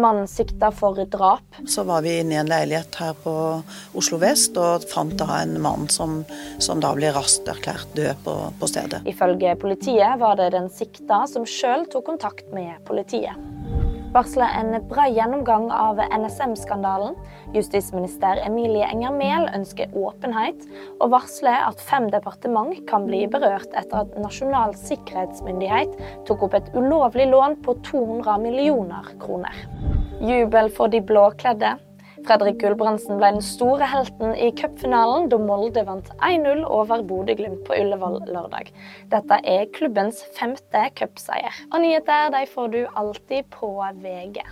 Mannen sikta for drap. Så var vi inne i en leilighet her på Oslo vest og fant da en mann som, som da ble raskt erklært død på, på stedet. Ifølge politiet var det den sikta som sjøl tok kontakt med politiet varsler en bra gjennomgang av NSM-skandalen. Justisminister Emilie Enger Mehl ønsker åpenhet, og varsler at fem departement kan bli berørt etter at Nasjonal sikkerhetsmyndighet tok opp et ulovlig lån på 200 millioner kroner. Jubel for de blåkledde. Fredrik Gulbrandsen ble den store helten i cupfinalen da Molde vant 1-0 over Bodø-Glimt på Ullevål lørdag. Dette er klubbens femte cupseier. Og nyheter de får du alltid på VG.